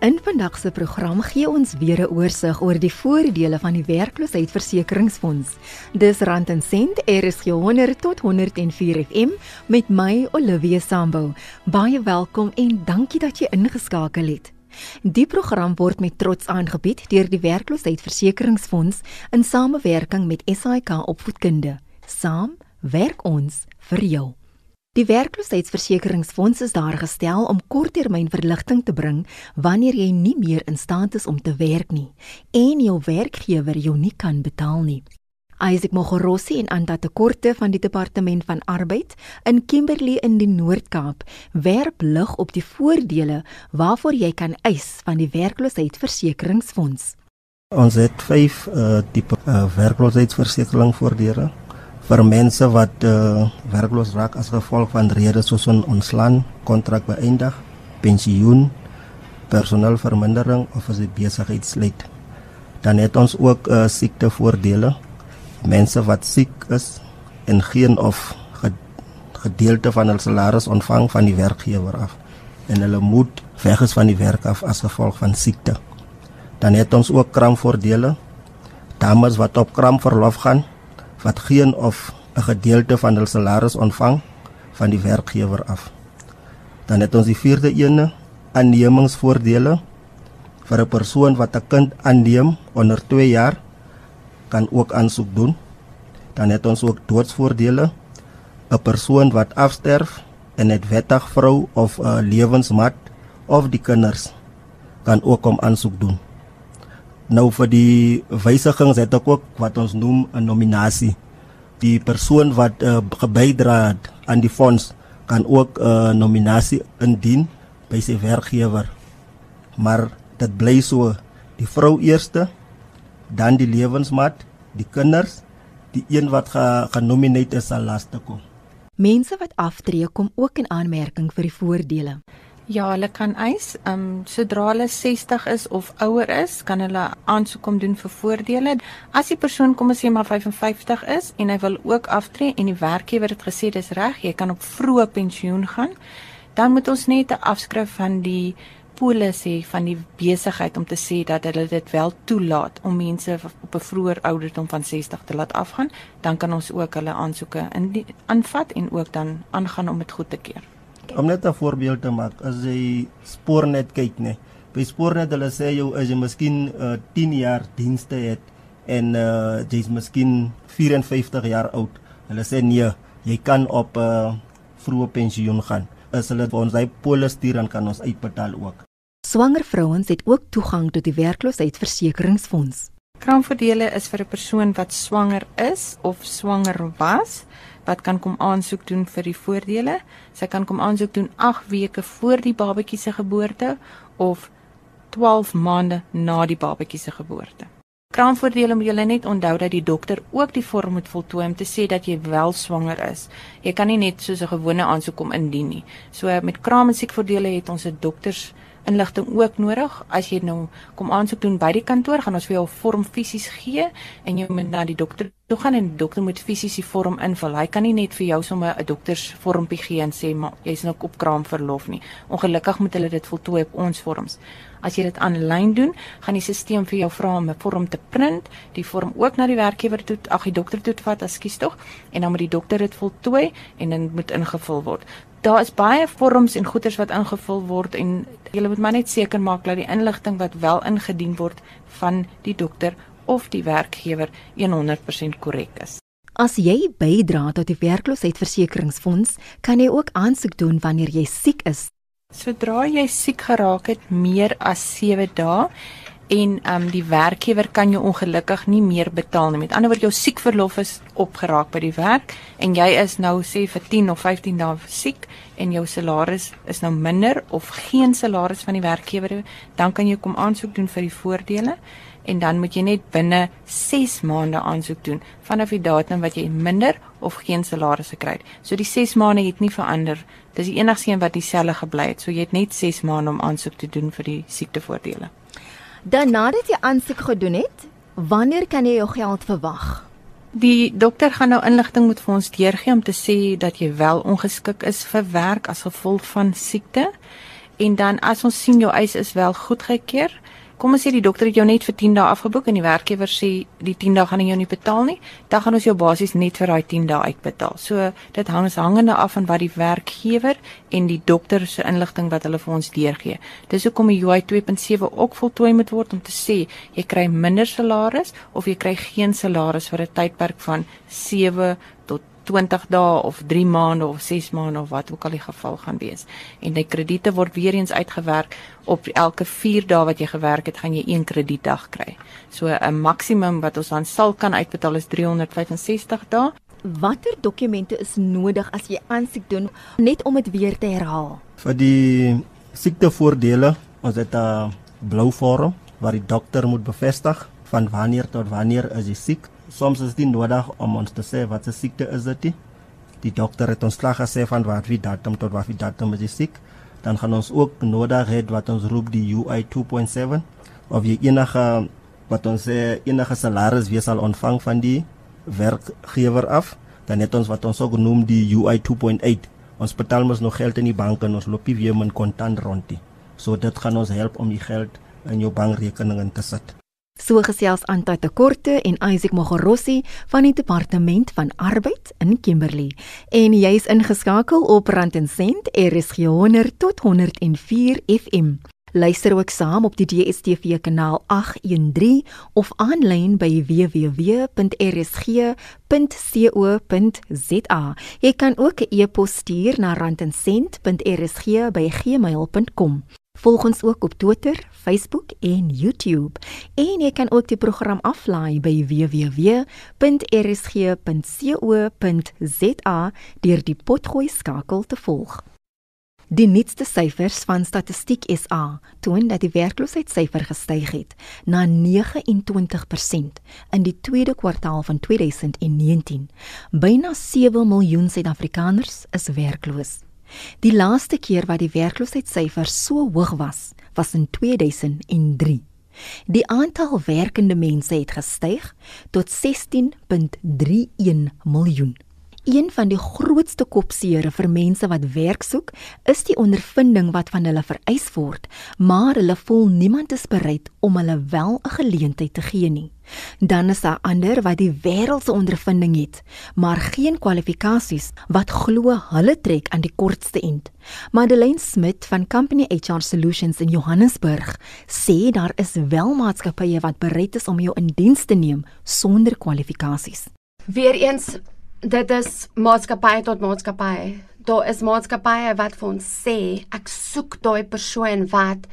In vandag se program gee ons weer 'n oorsig oor die voordele van die werkloosheidsversekeringsfonds. Dis Rand en Sent, RSG 100 tot 104 FM met my Olivia Sambu. Baie welkom en dankie dat jy ingeskakel het. Die program word met trots aangebied deur die werkloosheidsversekeringsfonds in samewerking met SAIK Opvoedkunde. Saam werk ons vir jou. Die werkloosheidsversekeringsfonds is daar gestel om korttermynverligting te bring wanneer jy nie meer in staat is om te werk nie en jou werkgewer jou nie kan betaal nie. Isaac Mogorossi en Anta Tekorte van die Departement van Arbeid in Kimberley in die Noord-Kaap werp lig op die voordele waarvoor jy kan eis van die werkloosheidsversekeringsfonds. Ons het 5 uh, tipe uh, werkloosheidsversekering voordele vir mense wat uh, werkloos raak as gevolg van redes soos on ontslaan, kontrak beëindig, pensioen, personeelvermindering of as die besigheid sluit. Dan het ons ook uh, siektevoordele. Mense wat siek is en geen of gedeelte van hul salaris ontvang van die werkgewer af en hulle moet weg is van die werk af as gevolg van siekte. Dan het ons ook kraamvoordele. Dames wat op kraamverlof gaan wat geen of 'n gedeelte van hul salaris ontvang van die werkgewer af. Dan het ons die vierde ene, aannemingsvoordele vir 'n persoon wat 'n kind aanneem onder 2 jaar kan ook aansoek doen. Dan het ons ook doodsvoordele. 'n Persoon wat afsterf en 'n wettig vrou of 'n lewensmaat of die kinders kan ook om aansoek doen. Nou vir die wysigings het ek ook wat ons noem 'n nominasie. Die persoon wat uh, gebydra het aan die fonds kan ook 'n uh, nominasie indien by sy werkgewer. Maar dit bly so, die vrou eerste, dan die lewensmaat, die kinders, die een wat ge, genomineer is sal laaste kom. Mense wat aftree kom ook in aanmerking vir die voordele. Ja, hulle kan eis, ehm um, sodra hulle 60 is of ouer is, kan hulle aansoek kom doen vir voordele. As die persoon kom as hy maar 55 is en hy wil ook aftree en die werkgewer het gesê dis reg, jy kan op vroeë pensioen gaan, dan moet ons net 'n afskrif van die polis hê van die besigheid om te sê dat hulle dit wel toelaat om mense op 'n vroeër ouderdom van 60 te laat afgaan, dan kan ons ook hulle aansoeke in aanvat en ook dan aangaan om dit goed te keur. Om net 'n voorbeeld te maak, as jy spoornet kyk, nee. By spoornet hulle sê jy as jy miskien uh, 10 jaar dienste het en uh, jy's miskien 54 jaar oud. Hulle sê nee, jy kan op 'n uh, vroeë pensioen gaan. As hulle ons hy polis stuur dan kan ons uitbetaal ook. Swanger vrouens het ook toegang tot die werkloosheidsversekeringsfonds. Kraamvoordele is vir 'n persoon wat swanger is of swanger was wat kan kom aansoek doen vir die voordele. Sy kan kom aansoek doen 8 weke voor die babatjie se geboorte of 12 maande na die babatjie se geboorte. Kraamvoordele moet julle net onthou dat die dokter ook die vorm moet voltooi om te sê dat jy wel swanger is. Jy kan nie net soos 'n gewone aansoek kom indien nie. So met kraam en siekvoordele het ons 'n dokters inligting ook nodig. As jy nou kom aansoek doen by die kantoor, gaan ons vir jou 'n vorm fisies gee en jy moet na die dokter toe gaan en die dokter moet fisies die vorm invul. Hy kan nie net vir jou sommer 'n doktersvormpie gee en sê maar jy's nou op kraamverlof nie. Ongelukkig moet hulle dit voltooi op ons vorms. As jy dit aanlyn doen, gaan die stelsel vir jou vra om 'n vorm te print, die vorm ook na die werkgewer toe, ag die dokter toe vat, ekskuus tog, en dan moet die dokter dit voltooi en dan moet ingevul word daar is baie vorms en goeders wat ingevul word en jy moet maar net seker maak dat die inligting wat wel ingedien word van die dokter of die werkgewer 100% korrek is. As jy bydra tot die werkloosheidsversekeringsfonds, kan jy ook aansoek doen wanneer jy siek is. Sodra jy siek geraak het meer as 7 dae en ehm um, die werkgewer kan jou ongelukkig nie meer betaal nie. Met ander woorde jou siekverlof is opgeraak by die werk en jy is nou sê vir 10 of 15 dae siek en jou salaris is nou minder of geen salaris van die werkgewer, dan kan jy kom aansoek doen vir die voordele en dan moet jy net binne 6 maande aansoek doen vanaf die datum wat jy minder of geen salaris gekry het. So die 6 maande het nie verander. Dis die enigste een wat dieselfde gebly het. So jy het net 6 maande om aansoek te doen vir die siektevoordele. Dan nadat jy aansoek gedoen het, wanneer kan jy jou geld verwag? Die dokter gaan nou inligting moet vir ons deurgee om te sê dat jy wel ongeskik is vir werk as gevolg van siekte en dan as ons sien jou eis is wel goedgekeur, kom ons sê die dokter het jou net vir 10 dae afgeboek en die werkgewer sê die 10 dae gaan hy jou nie betaal nie, dan gaan ons jou basies net vir daai 10 dae uitbetaal. So dit hang hangende af van wat die werkgewer en die dokter se inligting wat hulle vir ons deurgee. Dis hoekom die UI 2.7 ook voltooi moet word om te sê jy kry minder salaris of jy kry geen salaris vir 'n tydperk van 7 tot 20 dae of 3 maande of 6 maande of wat ook al die geval gaan wees. En die krediete word weer eens uitgewerk op elke 4 dae wat jy gewerk het, gaan jy een kredietdag kry. So 'n maksimum wat ons dan sal kan uitbetaal is 365 dae. Watter dokumente is nodig as jy aansoek doen net om dit weer te herhaal? Vir die siektevoordele, ons het 'n blou vorm waar die dokter moet bevestig van wanneer tot wanneer is jy siek soms is dit nodig om ons te sê wat se siekte is dit. Die dokter het ons slag gesê van wat wie datum tot wat wie datum is siek. Dan gaan ons ook nodig hê wat ons roep die UI 2.7 of jy enige wat ons sê enige salaris weer sal ontvang van die werkgewer af. Dan het ons wat ons ook genoem die UI 2.8. Ons betaal mos nog geld in die bank en ons loop nie weer met kontant rondie. So dit gaan ons help om die geld in jou bankrekening in te sit. So gesels Anta Tekorte en Isaac Mogorossi van die Departement van Arbeid in Kimberley. En jy is ingeskakel op Rand en Sent RSG 100 tot 104 FM. Luister ook saam op die DStv kanaal 813 of aanlyn by www.rsg.co.za. Jy kan ook 'n e-pos stuur na randencent.rsg@gmail.com. Volg ons ook op Twitter, Facebook en YouTube. En jy kan ook die program aflaai by www.rsg.co.za deur die potgooi skakel te volg. Die nuutste syfers van Statistiek SA toon dat die werkloosheidssyfer gestyg het na 29% in die tweede kwartaal van 2019. Byna 7 miljoen Suid-Afrikaners is werkloos. Die laaste keer wat die werkloosheidssyfer so hoog was, was in 2003. Die aantal werkende mense het gestyg tot 16.31 miljoen. Een van die grootste kopseere vir mense wat werk soek, is die ondervinding wat van hulle vereis word, maar hulle voel niemand is bereid om hulle wel 'n geleentheid te gee nie. Dan is daar ander wat die wêreldse ondervinding het, maar geen kwalifikasies wat glo hulle trek aan die kortste end. Madeleine Smit van Company HR Solutions in Johannesburg sê daar is wel maatskappye wat bereid is om jou in diens te neem sonder kwalifikasies. Weereens dit is maatskappy tot maatskappy. Daar is maatskappye wat vir ons sê ek soek daai persoon wat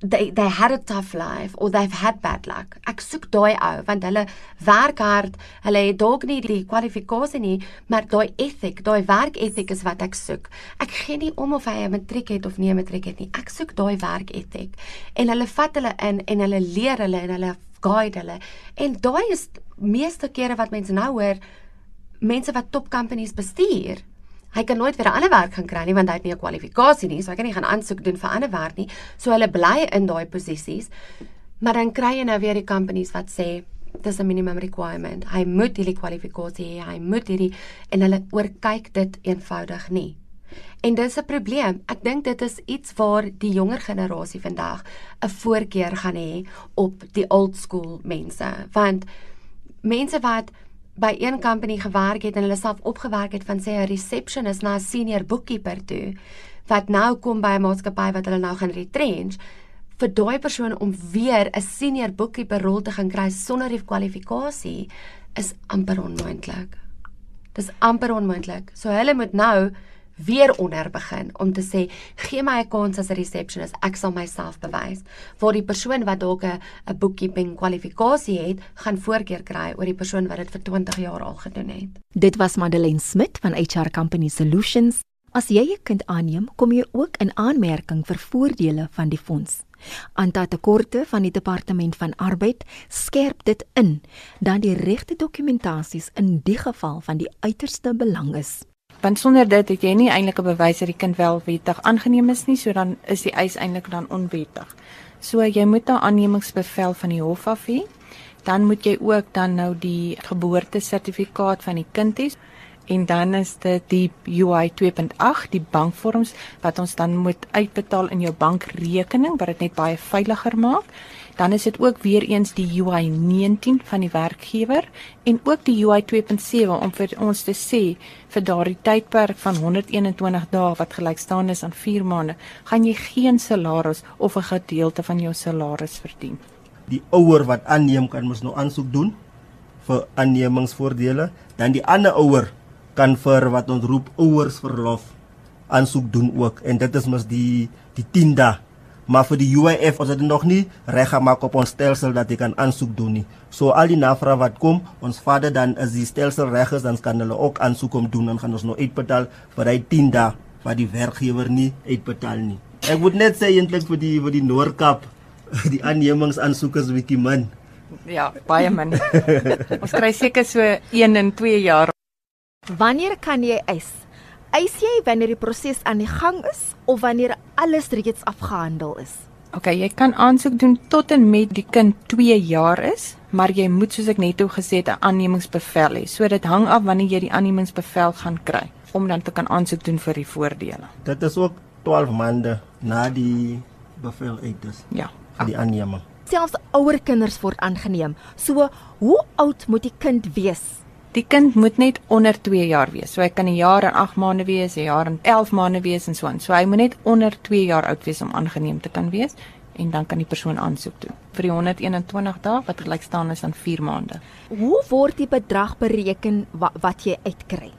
they they had a tough life or they've had bad luck. Ek soek daai ou want hulle werk hard. Hulle het dalk nie die kwalifikasie nie, maar daai ethiek, daai werketiek is wat ek soek. Ek gee nie om of hy 'n matriek het of nie 'n matriek het nie. Ek soek daai werketiek. En hulle vat hulle in en hulle leer hulle en hulle guide hulle. En daai is meeste kere wat mense nou hoor mense wat top companies bestuur. Hy kan nooit weer 'n ander werk gaan kry nie want hy het nie 'n kwalifikasie nie, so hy kan nie gaan aansoek doen vir ander werk nie. So hulle bly in daai posisies. Maar dan kry jy nou weer die companies wat sê dis 'n minimum requirement. Hy moet hierdie kwalifikasie hê, hy moet hierdie en hulle oorkyk dit eenvoudig nie. En dis 'n probleem. Ek dink dit is iets waar die jonger generasie vandag 'n voorkeur gaan hê op die old school mense. Want mense wat by een company gewerk het en hulle self opgewerk het van sê 'n receptionist na 'n senior bookkeeper toe wat nou kom by 'n maatskappy wat hulle nou gaan retrench vir daai persoon om weer 'n senior bookkeeper rol te gaan kry sonder die kwalifikasie is amper onmoontlik. Dis amper onmoontlik. So hulle moet nou weer onder begin om te sê gee my 'n kans as 'n receptionist. Ek sal myself bewys. Waar die persoon wat dalk 'n bookkeeping kwalifikasie het gaan voorkeur kry oor die persoon wat dit vir 20 jaar al gedoen het. Dit was Madeleine Smit van HR Company Solutions. As jy 'n kind aanneem kom jy ook in aanmerking vir voordele van die fonds. Anta tekorte van die departement van arbeid skerp dit in dat die regte dokumentasies in die geval van die uiterste belang is want sonder dit het jy nie eintlik 'n bewys dat die kind wel wettig aangeneem is nie, so dan is die eis eintlik dan onwettig. So jy moet 'n aannemingsbevel van die hof af hê. Dan moet jy ook dan nou die geboortesertifikaat van die kind hê en dan is dit die UI 2.8, die bankvorms wat ons dan moet uitbetaal in jou bankrekening wat dit net baie veiliger maak. Dan is dit ook weer eens die UI 19 van die werkgewer en ook die UI 2.7 om vir ons te sê vir daardie tydperk van 121 dae wat gelyk staan is aan 4 maande, gaan jy geen salaris of 'n gedeelte van jou salaris verdien. Die ouer wat aanneem kan mos nou aansoek doen vir aannemingsvoordele, dan die ander ouer kan vir wat ons roep ouersverlof aansoek doen ook en dit is mos die die 10 dae maar vir die UIF ons het nog nie reg gemaak op ons stelsel dat jy kan aansoek doen nie. So al die navrae wat kom, ons vader dan as die stelsel reg is, dan kan hulle ook aansoek om doen en gaan ons nou uitbetaal vir hy 10 dae wat die werkgewer nie uitbetaal nie. Ek moet net sê eintlik vir die vir die Noordkap die aannemingsaansoekers bietjie min. Ja, baie min. ons kry seker so 1 en 2 jaar Wanneer kan jy eis? Eis jy wanneer die proses aan die gang is of wanneer alles reeds afgehandel is? OK, jy kan aansoek doen tot en met die kind 2 jaar is, maar jy moet soos ek net o gesê het 'n aannemingsbevel hê. So dit hang af wanneer jy die aannemingsbevel gaan kry om dan te kan aansoek doen vir die voordele. Dit is ook 12 maande na die bevel uit is. Ja, vir die aanneming. Selfs ouer kinders word aangeneem. So, hoe oud moet die kind wees Die kind moet net onder 2 jaar wees. So hy kan 'n jaar en 8 maande wees, 'n jaar en 11 maande wees en so aan. So hy moet net onder 2 jaar oud wees om aangeneem te kan wees en dan kan die persoon aansoek doen vir die 121 dae wat gelyk staan is aan 4 maande. Hoe word die bedrag bereken wat, wat jy uitkry?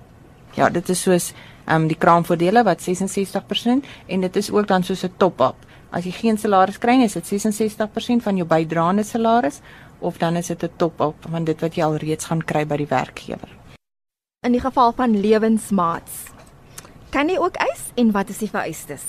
Ja, dit is soos ehm um, die kraamvoordele wat 66% en dit is ook dan soos 'n top-up. As jy geen salaris kry nie, is dit 66% van jou bydraende salaris of dan is dit 'n top-up van dit wat jy al reeds gaan kry by die werkgewer. In die geval van lewensmaats, kan jy ook eis en wat is die vereistes?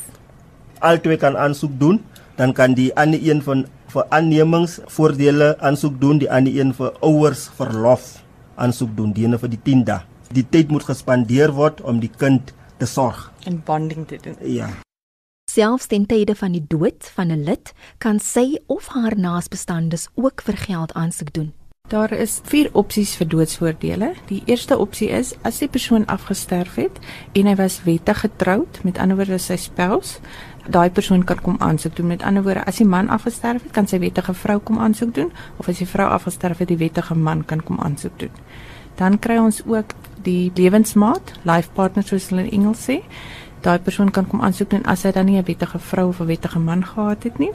Albei kan aansoek doen, dan kan die ander een van vir aannemingsvoordele aansoek doen, die ander een vir ouers verlof aansoek doen, die ene vir die 10 dae. Die tyd moet gespandeer word om die kind te sorg en bonding te doen. Ja. Selfs ten tye van die dood van 'n lid kan sy of haar naasbestandes ook vir geld aansoek doen. Daar is vier opsies vir doodsvoordele. Die eerste opsie is as die persoon afgesterf het en hy was wettig getroud, met ander woorde sy spouse, daai persoon kan kom aansoek doen. Met ander woorde, as die man afgesterf het, kan sy wettige vrou kom aansoek doen of as die vrou afgesterf het, die wettige man kan kom aansoek doen. Dan kry ons ook die lewensmaat, life partner soos hulle in Engels sê daai persoon kan kom aansoek doen as hy dan nie 'n wettige vrou of 'n wettige man gehad het nie.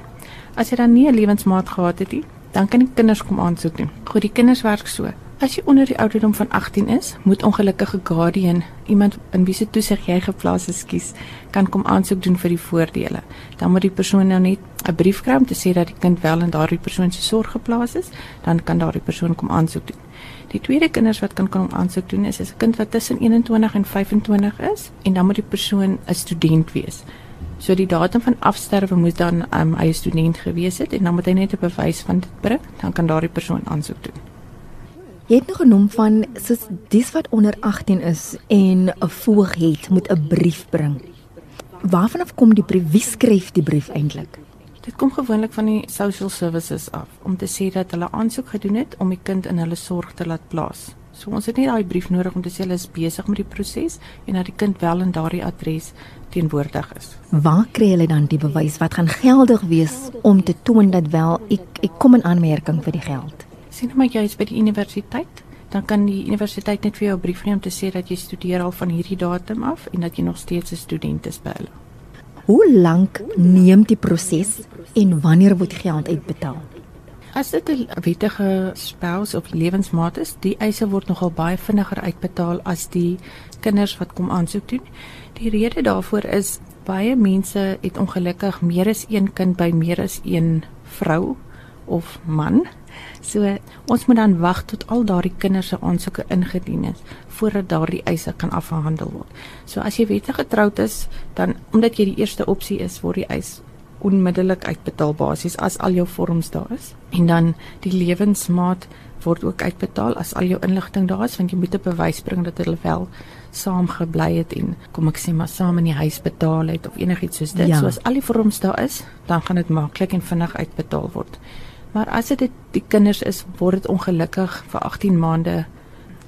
As hy dan nie 'n lewensmaat gehad het nie, dan kan die kinders kom aansoek doen. Goed, die kinders werk so. As jy onder die ouderdom van 18 is, moet ongelukkige guardian, iemand in wie se toesig jy geplaas is, kies, kan kom aansoek doen vir die voordele. Dan moet die persoon nou net 'n brief kry om te sê dat die kind wel in daardie persoon se sorg geplaas is, dan kan daardie persoon kom aansoek doen. Die tweede kinders wat kan kan aansoek doen is 'n kind wat tussen 21 en 25 is en dan moet die persoon 'n student wees. So die datum van afsterwe moet dan um, hy 'n student gewees het en dan moet hy net 'n bewys van dit bring, dan kan daardie persoon aansoek doen. Jy het nog genoem van soos dis wat onder 18 is en 'n voog het moet 'n brief bring. Waarvan af kom die brief? Wie skryf die brief eintlik? Dit kom gewoonlik van die social services af om te sê dat hulle aansoek gedoen het om die kind in hulle sorg te laat plaas. So ons het nie daai brief nodig om te sê hulle is besig met die proses en dat die kind wel in daardie adres teenwoordig is. Waar kry hulle dan die bewys wat gaan geldig wees om te toon dat wel ek ek kom in aanmerking vir die geld? Sien maar jy is by die universiteit dan kan die universiteit net vir jou 'n brief neem om te sê dat jy studeer al van hierdie datum af en dat jy nog steeds 'n student is by hulle. Hoe lank neem die proses en wanneer word geld uitbetaal? As dit 'n wettige spouse of lewensmaat is, die eise word nogal baie vinniger uitbetaal as die kinders wat kom aansoek doen. Die rede daarvoor is baie mense het ongelukkig meer as een kind by meer as een vrou of man. So ons moet dan wag tot al daardie kinders se aansoeke ingedien is voordat daardie eise kan afgehandel word. So as jy wettig getroud is, dan omdat jy die eerste opsie is, word die eis onmiddellik uitbetaal basies as al jou vorms daar is. En dan die lewensmaat word ook uitbetaal as al jou inligting daar is want jy moet 'n bewys bring dat hulle wel saam gebly het en kom ek sê maar saam in die huis betaal het of enigiets soos dit. Ja. So as al die vorms daar is, dan gaan dit maklik en vinnig uitbetaal word. Maar as dit die kinders is, word dit ongelukkig vir 18 maande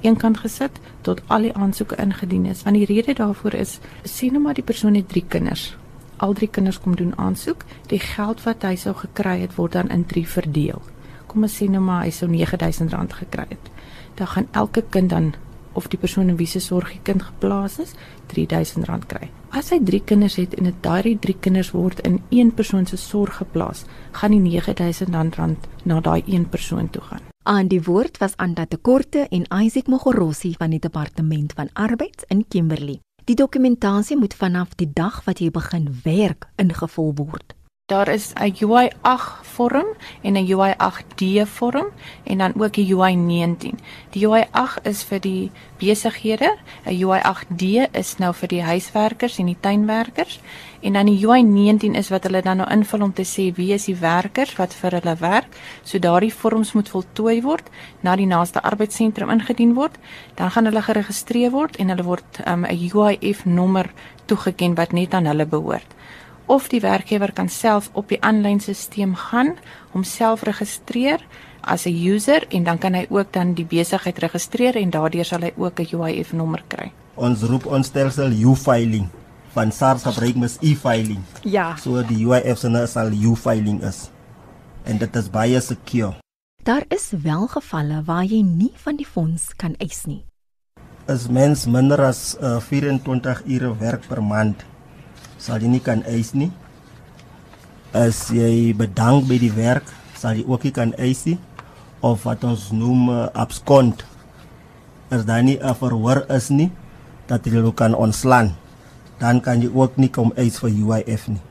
eenkant gesit tot al die aansoeke ingedien is. Want die rede daarvoor is, sien nou maar die persoon het 3 kinders. Al drie kinders kom doen aansoek. Die geld wat hy sou gekry het word dan in 3 verdeel. Kom ons sê nou maar hy sou R9000 gekry het. Dan gaan elke kind dan of die persoon in wie se sorg die kind geplaas is, R3000 kry. As hy 3 kinders het en dit daai 3 kinders word in een persoon se sorg geplaas, gaan die R9000 na daai een persoon toe gaan. Aan die woord was Anda Tekorte en Isaac Mogorossi van die Departement van Arbeid in Kimberley. Die dokumentasie moet vanaf die dag wat jy begin werk ingevul word. Daar is 'n UI8 vorm en 'n UI8D vorm en dan ook 'n UI19. Die UI8 is vir die besighede, 'n UI8D is nou vir die huiswerkers en die tuinwerkers en dan die UI19 is wat hulle dan nou invul om te sê wie is die werkers wat vir hulle werk. So daardie vorms moet voltooi word, na die naaste arbeidsentrum ingedien word, dan gaan hulle geregistreer word en hulle word 'n um, UIF nommer toegeken wat net aan hulle behoort of die werkgewer kan self op die aanlyn stelsel gaan, homself registreer as 'n user en dan kan hy ook dan die besigheid registreer en daardeur sal hy ook 'n UIF nommer kry. Ons roep ons stelsel U-filing van SARS gebruik mes e-filing. Ja. So die UIF se nou sal U-filing is. En dit is baie secure. Daar is wel gevalle waar jy nie van die fonds kan eis nie. As mens minder as uh, 24 ure werk per maand sal jy nie kan eis nie. As jy bedank by die werk, sal jy ook nie kan eis nie of wat ons noem uh, abskond. As daar nie 'n verhoor is nie dat jy hulle kan ontslaan, dan kan jy ook nie kom eis vir UIF nie.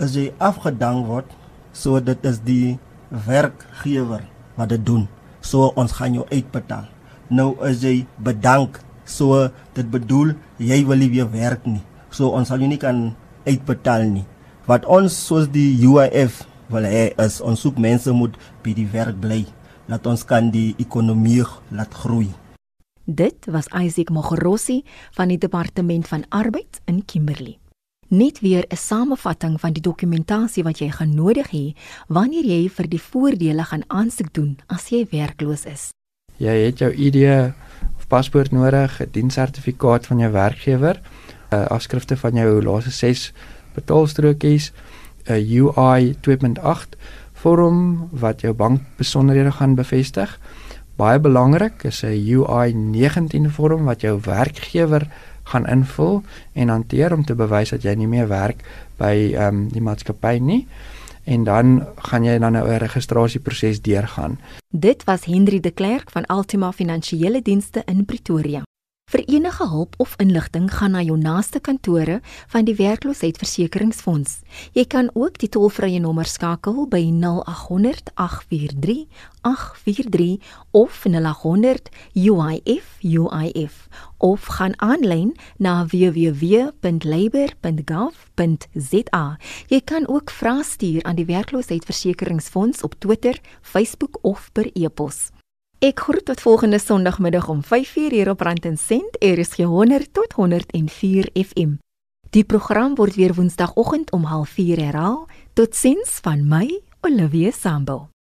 As jy afgedank word, so dit is die werkgewer wat dit doen. So ons gaan jou uitbetaal. Nou as jy bedank, so dit bedoel jy wil nie weer werk nie. So ons sal jou nie kan uitbetaal nie. Wat ons soos die UIF wil hê is ons soek mense moet by die werk bly. Laat ons kan die ekonomie laat groei. Dit was Isaac Mogorossi van die Departement van Arbeid in Kimberley. Net weer 'n samevatting van die dokumentasie wat jy gaan nodig hê wanneer jy vir die voordele gaan aansoek doen as jy werkloos is. Jy het jou ID of paspoort nodig, 'n dienssertifikaat van jou werkgewer uh, afskrifte van jou laaste 6 betaalstrokies, 'n uh, UI 2.8 vorm wat jou bankbesonderhede gaan bevestig. Baie belangrik is 'n UI 19 vorm wat jou werkgewer gaan invul en hanteer om te bewys dat jy nie meer werk by ehm um, die maatskappy nie en dan gaan jy dan nou 'n registrasieproses deurgaan. Dit was Henry de Klerk van Altima Finansiële Dienste in Pretoria. Vir enige hulp of inligting gaan na jou naaste kantore van die Werkloosheidsversekeringsfonds. Jy kan ook die tolvrye nommer skakel by 0800 843 843 of 0800 UIF UIF of gaan aanlyn na www.labor.gov.za. Jy kan ook vrae stuur aan die Werkloosheidsversekeringsfonds op Twitter, Facebook of per e-pos. Ek groet tot volgende Sondagmiddag om 5:00 hier op Rand en Sent, RSG 100 tot 104 FM. Die program word weer Woensdagoggend om 04:30 herhaal. Totsiens van my, Olivia Sambul.